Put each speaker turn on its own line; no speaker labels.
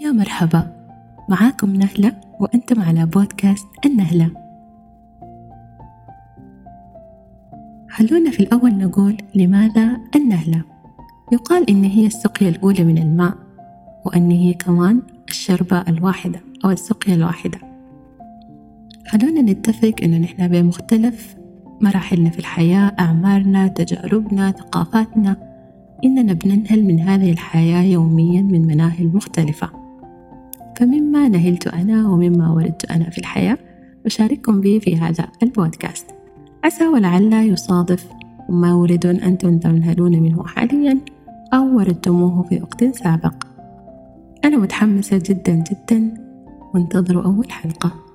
يا مرحبا. معاكم نهلة وأنتم على بودكاست النهلة. خلونا في الأول نقول لماذا النهلة؟ يقال إن هي السقيا الأولى من الماء وأن هي كمان الشربة الواحدة أو السقيا الواحدة. خلونا نتفق إنه نحن بمختلف مراحلنا في الحياة أعمارنا تجاربنا ثقافاتنا. إننا بننهل من هذه الحياة يوميا من مناهل مختلفة. فمما نهلت أنا ومما وردت أنا في الحياة أشارككم به في هذا البودكاست. عسى ولعل يصادف ما ولد أنتم تنهلون منه حاليا أو وردتموه في وقت سابق. أنا متحمسة جدا جدا وانتظروا أول حلقة.